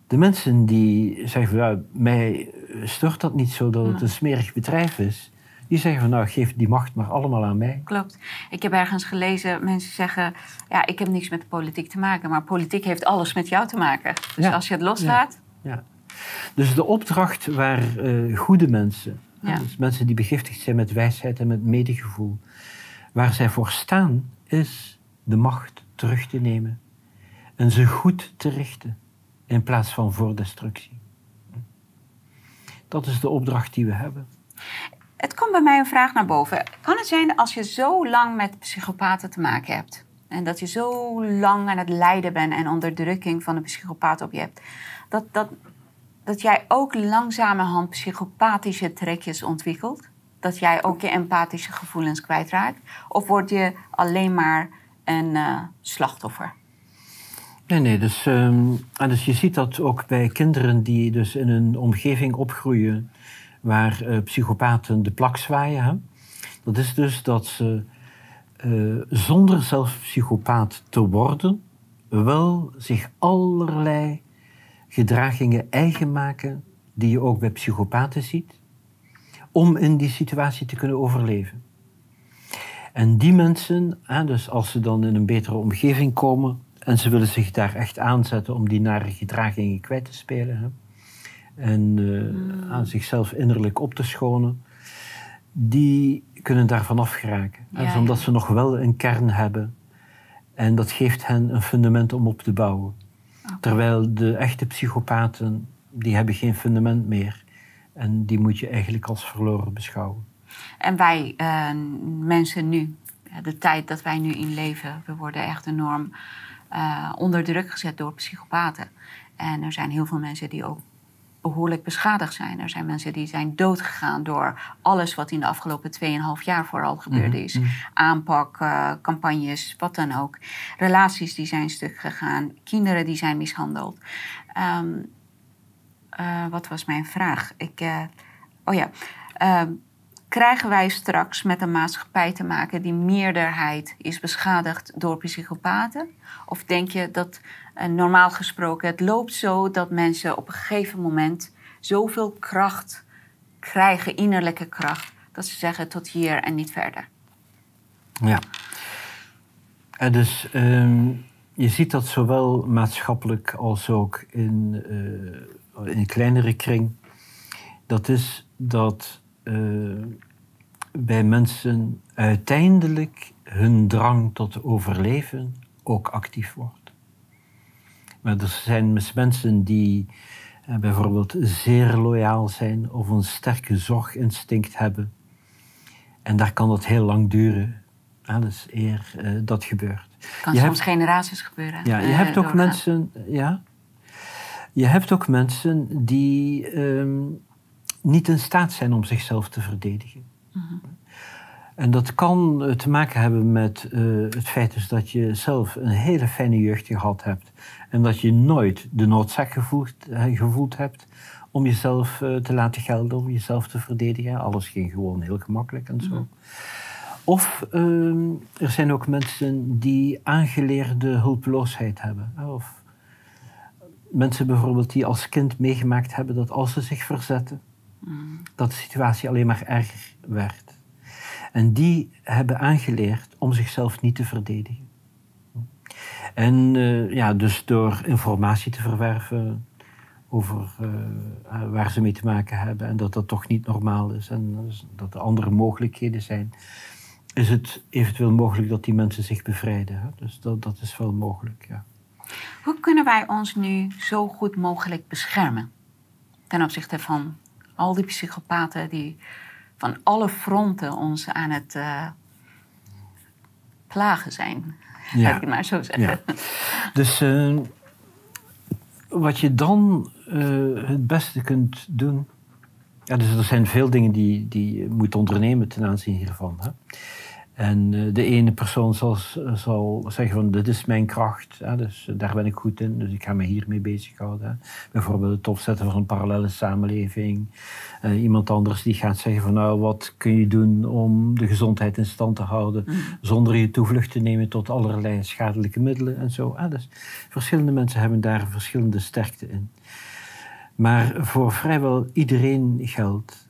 De mensen die zeggen nou, mij stort dat niet zo dat het een smerig bedrijf is. Die zeggen van, nou, geef die macht maar allemaal aan mij. Klopt. Ik heb ergens gelezen, mensen zeggen, ja, ik heb niks met de politiek te maken. Maar politiek heeft alles met jou te maken. Dus Ja. als je het loslaat, Ja. ja. Dus de opdracht waar eh, goede mensen, Ja. dus mensen die begiftigd zijn met wijsheid en met medegevoel, waar zij voor staan, is de macht terug te nemen en ze goed te richten in plaats van voor destructie. Dat is de opdracht die we hebben. Het komt bij mij een vraag naar boven. Kan het zijn als je zo lang met psychopaten te maken hebt... en dat je zo lang aan het lijden bent en onderdrukking van de psychopaat op je hebt... dat, dat, dat jij ook langzamerhand psychopathische trekjes ontwikkelt? Dat jij ook je empathische gevoelens kwijtraakt? Of word je alleen maar een uh, slachtoffer? Nee, nee. Dus, um, dus je ziet dat ook bij kinderen die dus in een omgeving opgroeien waar uh, psychopaten de plak zwaaien. Dat is dus dat ze uh, zonder zelf psychopaat te worden, wel zich allerlei gedragingen eigen maken die je ook bij psychopaten ziet, om in die situatie te kunnen overleven. En die mensen, dus als ze dan in een betere omgeving komen en ze willen zich daar echt aanzetten om die nare gedragingen kwijt te spelen, hè, en uh, mm. aan zichzelf innerlijk op te schonen, die kunnen daarvan afgeraken. Ja, omdat ze nog wel een kern hebben en dat geeft hen een fundament om op te bouwen. Okay. Terwijl de echte psychopaten, die hebben geen fundament meer. En die moet je eigenlijk als verloren beschouwen. En wij uh, mensen nu, de tijd dat wij nu in leven, we worden echt enorm uh, onder druk gezet door psychopaten. En er zijn heel veel mensen die ook behoorlijk beschadigd zijn. Er zijn mensen die zijn doodgegaan door alles wat in de afgelopen 2,5 jaar vooral gebeurd is. Mm -hmm. Aanpak, uh, campagnes, wat dan ook. Relaties die zijn stuk gegaan. Kinderen die zijn mishandeld. Um, uh, wat was mijn vraag? Ik, uh, oh ja. Krijgen wij straks met een maatschappij te maken die meerderheid is beschadigd door psychopaten? Of denk je dat uh, normaal gesproken het loopt zo dat mensen op een gegeven moment zoveel kracht krijgen, innerlijke kracht, dat ze zeggen tot hier en niet verder? Ja. En dus um, je ziet dat zowel maatschappelijk als ook in, uh, in een kleinere kring. Dat is dat uh, bij mensen uiteindelijk hun drang tot overleven ook actief wordt. Maar er zijn mensen die uh, bijvoorbeeld zeer loyaal zijn of een sterke zorginstinct hebben. En daar kan dat heel lang duren. Alles eer uh, dat gebeurt. Kan je soms hebt, generaties gebeuren. Ja, je hebt ook mensen. Ja, je hebt ook mensen die um, niet in staat zijn om zichzelf te verdedigen. Mm -hmm. En dat kan te maken hebben met uh, het feit dus dat je zelf een hele fijne jeugd gehad hebt. En dat je nooit de noodzaak gevoeld, gevoeld hebt om jezelf uh, te laten gelden, om jezelf te verdedigen. Alles ging gewoon heel gemakkelijk en zo. Mm -hmm. Of uh, er zijn ook mensen die aangeleerde hulpeloosheid hebben. Of mensen bijvoorbeeld die als kind meegemaakt hebben dat als ze zich verzetten, dat de situatie alleen maar erger werd. En die hebben aangeleerd om zichzelf niet te verdedigen. En uh, ja, dus door informatie te verwerven over uh, waar ze mee te maken hebben en dat dat toch niet normaal is en dat er andere mogelijkheden zijn, is het eventueel mogelijk dat die mensen zich bevrijden. Dus dat, dat is wel mogelijk, ja. Hoe kunnen wij ons nu zo goed mogelijk beschermen ten opzichte van al die psychopaten die van alle fronten ons aan het uh, plagen zijn? Ja. Laat ik het maar zo zeggen. Ja. Dus uh, wat je dan uh, het beste kunt doen. Ja, dus er zijn veel dingen die, die je moet ondernemen ten aanzien hiervan. Hè? En uh, de ene persoon zal, zal, zeggen van dit is mijn kracht, hè, dus daar ben ik goed in, dus ik ga me hiermee bezighouden. Hè. Bijvoorbeeld het opzetten van een parallele samenleving. Uh, iemand anders die gaat zeggen van nou wat kun je doen om de gezondheid in stand te houden mm. zonder je toevlucht te nemen tot allerlei schadelijke middelen en zo. Hè. Dus verschillende mensen hebben daar verschillende sterkte in. Maar voor vrijwel iedereen geldt,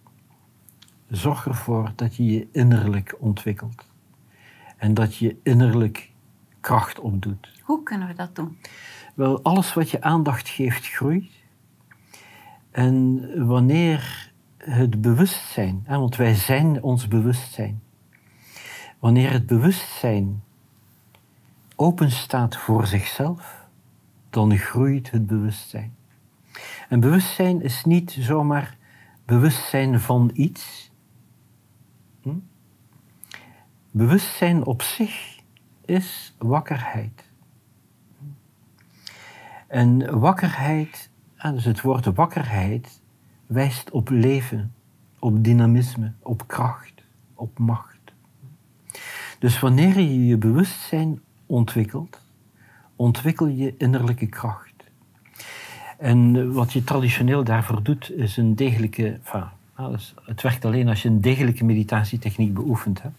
zorg ervoor dat je je innerlijk ontwikkelt en dat je innerlijk kracht opdoet. Hoe kunnen we dat doen? Wel, alles wat je aandacht geeft, groeit. En wanneer het bewustzijn, want wij zijn ons bewustzijn, wanneer het bewustzijn open staat voor zichzelf, dan groeit het bewustzijn. En bewustzijn is niet zomaar bewustzijn van iets. Hm? Bewustzijn op zich is wakkerheid. En wakkerheid, dus het woord wakkerheid, wijst op leven, op dynamisme, op kracht, op macht. Dus wanneer je je bewustzijn ontwikkelt, ontwikkel je innerlijke kracht. En wat je traditioneel daarvoor doet, is een degelijke. Enfin, het werkt alleen als je een degelijke meditatietechniek beoefent. Hè.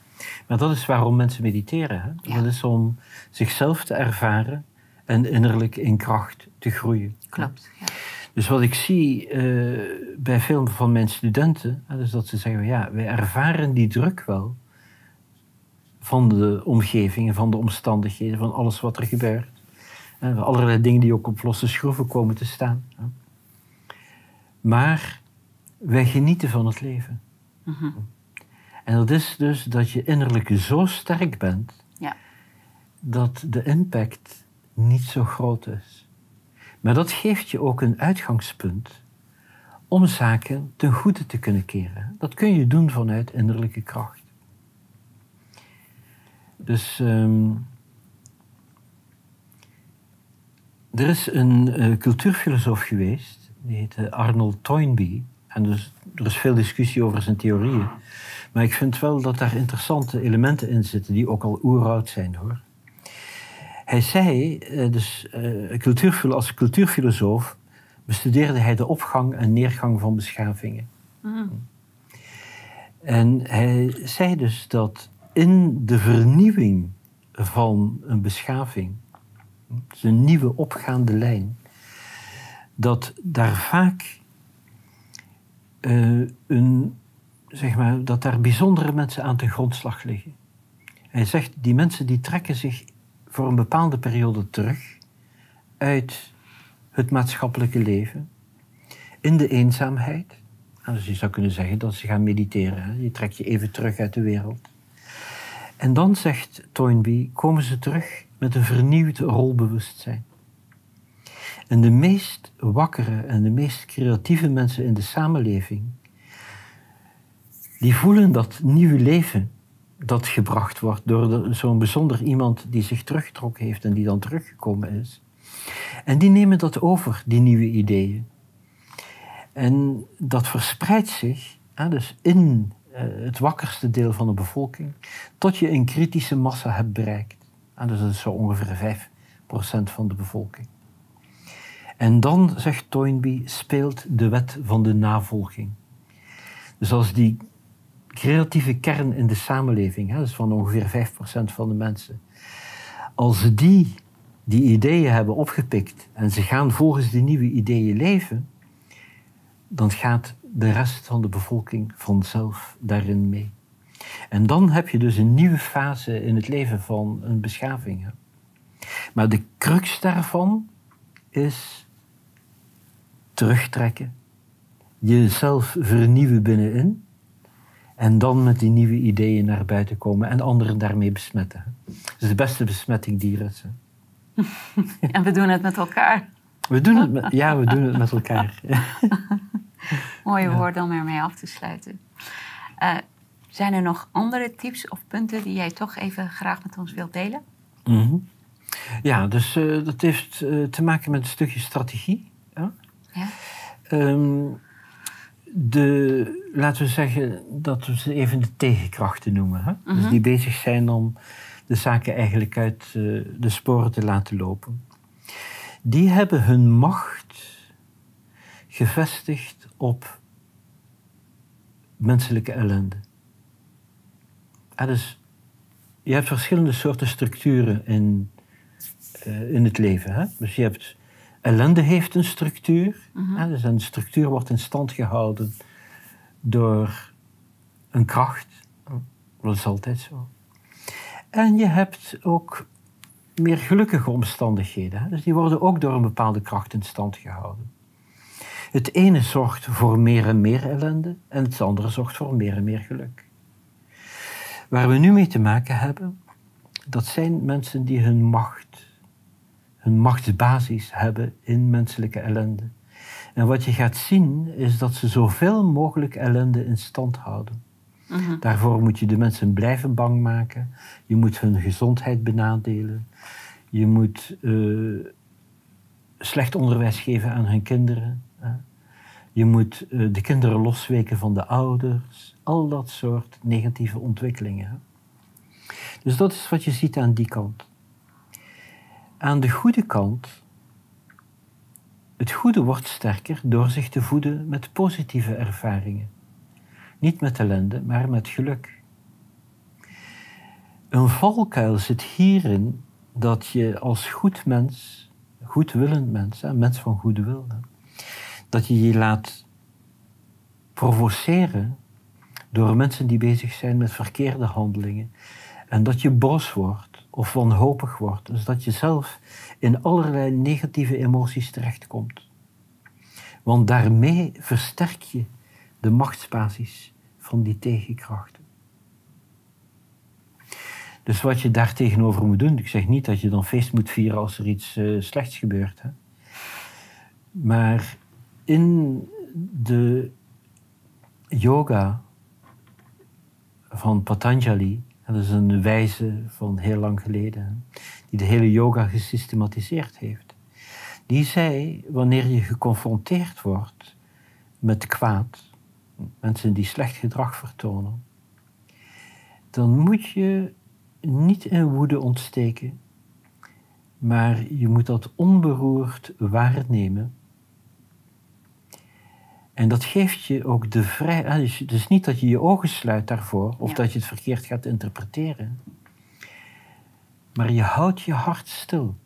Maar dat is waarom mensen mediteren. Hè? Dat is om zichzelf te ervaren en innerlijk in kracht te groeien. Klopt. Ja. Dus wat ik zie uh, bij veel van mijn studenten, hè, is dat ze zeggen: ja, wij ervaren die druk wel van de omgeving en van de omstandigheden, van alles wat er gebeurt. En allerlei dingen die ook op losse schroeven komen te staan. Hè. Maar wij genieten van het leven. Mm -hmm. En dat is dus dat je innerlijk zo sterk bent ja. dat de impact niet zo groot is. Maar dat geeft je ook een uitgangspunt om zaken ten goede te kunnen keren. Dat kun je doen vanuit innerlijke kracht. Dus um, er is een uh, cultuurfilosoof geweest, die heette Arnold Toynbee. En dus, er is veel discussie over zijn theorieën. Maar ik vind wel dat daar interessante elementen in zitten die ook al oeroud zijn hoor. Hij zei, eh, dus uh, als cultuurfilosoof bestudeerde hij de opgang en neergang van beschavingen. Mm. En hij zei dus dat in de vernieuwing van een beschaving, dus een nieuwe opgaande lijn, dat daar vaak uh, een, zeg maar, dat daar bijzondere mensen aan de grondslag liggen. Hij zegt, die mensen die trekken zich voor een bepaalde periode terug uit het maatschappelijke leven, in de eenzaamheid. dus je zou kunnen zeggen dat ze gaan mediteren. Je trekt je even terug uit de wereld. En dan zegt Toynbee, komen ze terug met een vernieuwd rolbewustzijn. En de meest wakkere en de meest creatieve mensen in de samenleving, die voelen dat nieuwe leven dat gebracht wordt door zo'n bijzonder iemand die zich teruggetrokken heeft en die dan teruggekomen is. En die nemen dat over, die nieuwe ideeën. En dat verspreidt zich hè, dus in uh, het wakkerste deel van de bevolking, tot je een kritische massa hebt bereikt. En dus dat is zo ongeveer 5% van de bevolking. En dan, zegt Toynbee, speelt de wet van de navolging. Dus als die creatieve kern in de samenleving, hè, dus van ongeveer 5% van de mensen, als die die ideeën hebben opgepikt en ze gaan volgens die nieuwe ideeën leven, dan gaat de rest van de bevolking vanzelf daarin mee. En dan heb je dus een nieuwe fase in het leven van een beschaving. Maar de crux daarvan is terugtrekken, jezelf vernieuwen binnenin en dan met die nieuwe ideeën naar buiten komen en anderen daarmee besmetten. Dat is de beste besmetting die er is. En we doen het met elkaar. We doen het met, ja, we doen het met elkaar. Mooie woord om ermee af te sluiten. Uh, zijn er nog andere tips of punten die jij toch even graag met ons wilt delen? Mm -hmm. Ja, dus uh, dat heeft uh, te maken met een stukje strategie. Ja? ja. Um, de, laten we zeggen dat we ze even de tegenkrachten noemen. Hè? Mm -hmm. Dus mhm. die bezig zijn om de zaken eigenlijk uit uh, de sporen te laten lopen. Die hebben hun macht gevestigd op menselijke ellende. Dus je hebt verschillende soorten structuren in, uh, in het leven. Hè? Dus je hebt ellende heeft een structuur. Mm -hmm. dus een structuur wordt in stand gehouden door een kracht. Dat is altijd zo. En je hebt ook meer gelukkige omstandigheden. Dus die worden ook door een bepaalde kracht in stand gehouden. Het ene zorgt voor meer en meer ellende en het andere zorgt voor meer en meer geluk. Waar we nu mee te maken hebben, dat zijn mensen die hun macht, hun machtsbasis hebben in menselijke ellende. En wat je gaat zien is dat ze zoveel mogelijk ellende in stand houden. Mhm. Daarvoor moet je de mensen blijven bang maken. Je moet hun gezondheid benadelen. Je moet uh, slecht onderwijs geven aan hun kinderen. Je moet uh, de kinderen losweken van de ouders. Al dat soort negatieve ontwikkelingen. Dus dat is wat je ziet aan die kant. Aan de goede kant, het goede wordt sterker door zich te voeden met positieve ervaringen. Niet met ellende, maar met geluk. Een valkuil zit hierin dat je als goed mens, goedwillend mens, een mens van goede wil, dat je je laat provoceren door mensen die bezig zijn met verkeerde handelingen. En dat je boos wordt of wanhopig wordt. Dus dat je zelf in allerlei negatieve emoties terechtkomt. Want daarmee versterk je de machtsbasis van die tegenkrachten. Dus wat je daar tegenover moet doen, ik zeg niet dat je dan feest moet vieren als er iets uh, slechts gebeurt. Hè. Maar in de yoga van Patanjali, dat is een wijze van heel lang geleden, die de hele yoga gesystematiseerd heeft. Die zei, wanneer je geconfronteerd wordt met kwaad, mensen die slecht gedrag vertonen, dan moet je niet in woede ontsteken, maar je moet dat onberoerd waarnemen En dat geeft je ook de vrijheid. Dus het is niet dat je je ogen sluit daarvoor of Ja. dat je het verkeerd gaat interpreteren. Maar je houdt je hart stil.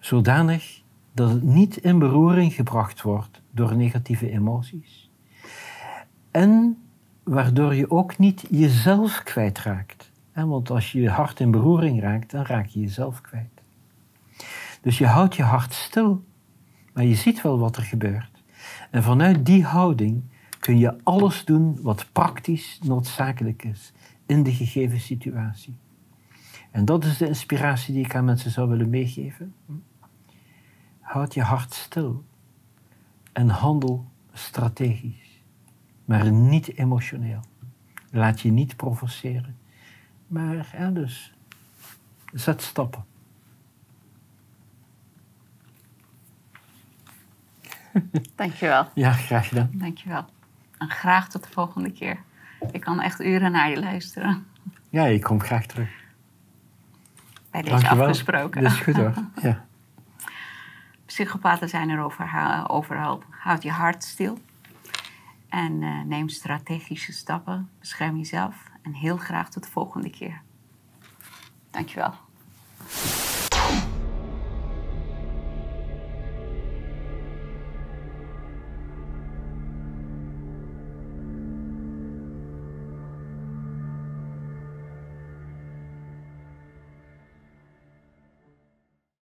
Zodanig dat het niet in beroering gebracht wordt door negatieve emoties. En waardoor je ook niet jezelf kwijtraakt. Want als je je hart in beroering raakt, dan raak je jezelf kwijt. Dus je houdt je hart stil, maar je ziet wel wat er gebeurt. En vanuit die houding kun je alles doen wat praktisch noodzakelijk is in de gegeven situatie. En dat is de inspiratie die ik aan mensen zou willen meegeven. Houd je hart stil en handel strategisch, maar niet emotioneel. Laat je niet provoceren, maar ja, dus zet stappen. Dankjewel. Ja, graag gedaan. Dankjewel. En graag tot de volgende keer. Ik kan echt uren naar je luisteren. Ja, ik kom graag terug. Bij deze Dankjewel. afgesproken. Dat is goed hoor. Ja. Psychopaten zijn er over, overal. Houd je hart stil. En eh, neem strategische stappen. Bescherm jezelf. En heel graag tot de volgende keer. Dankjewel.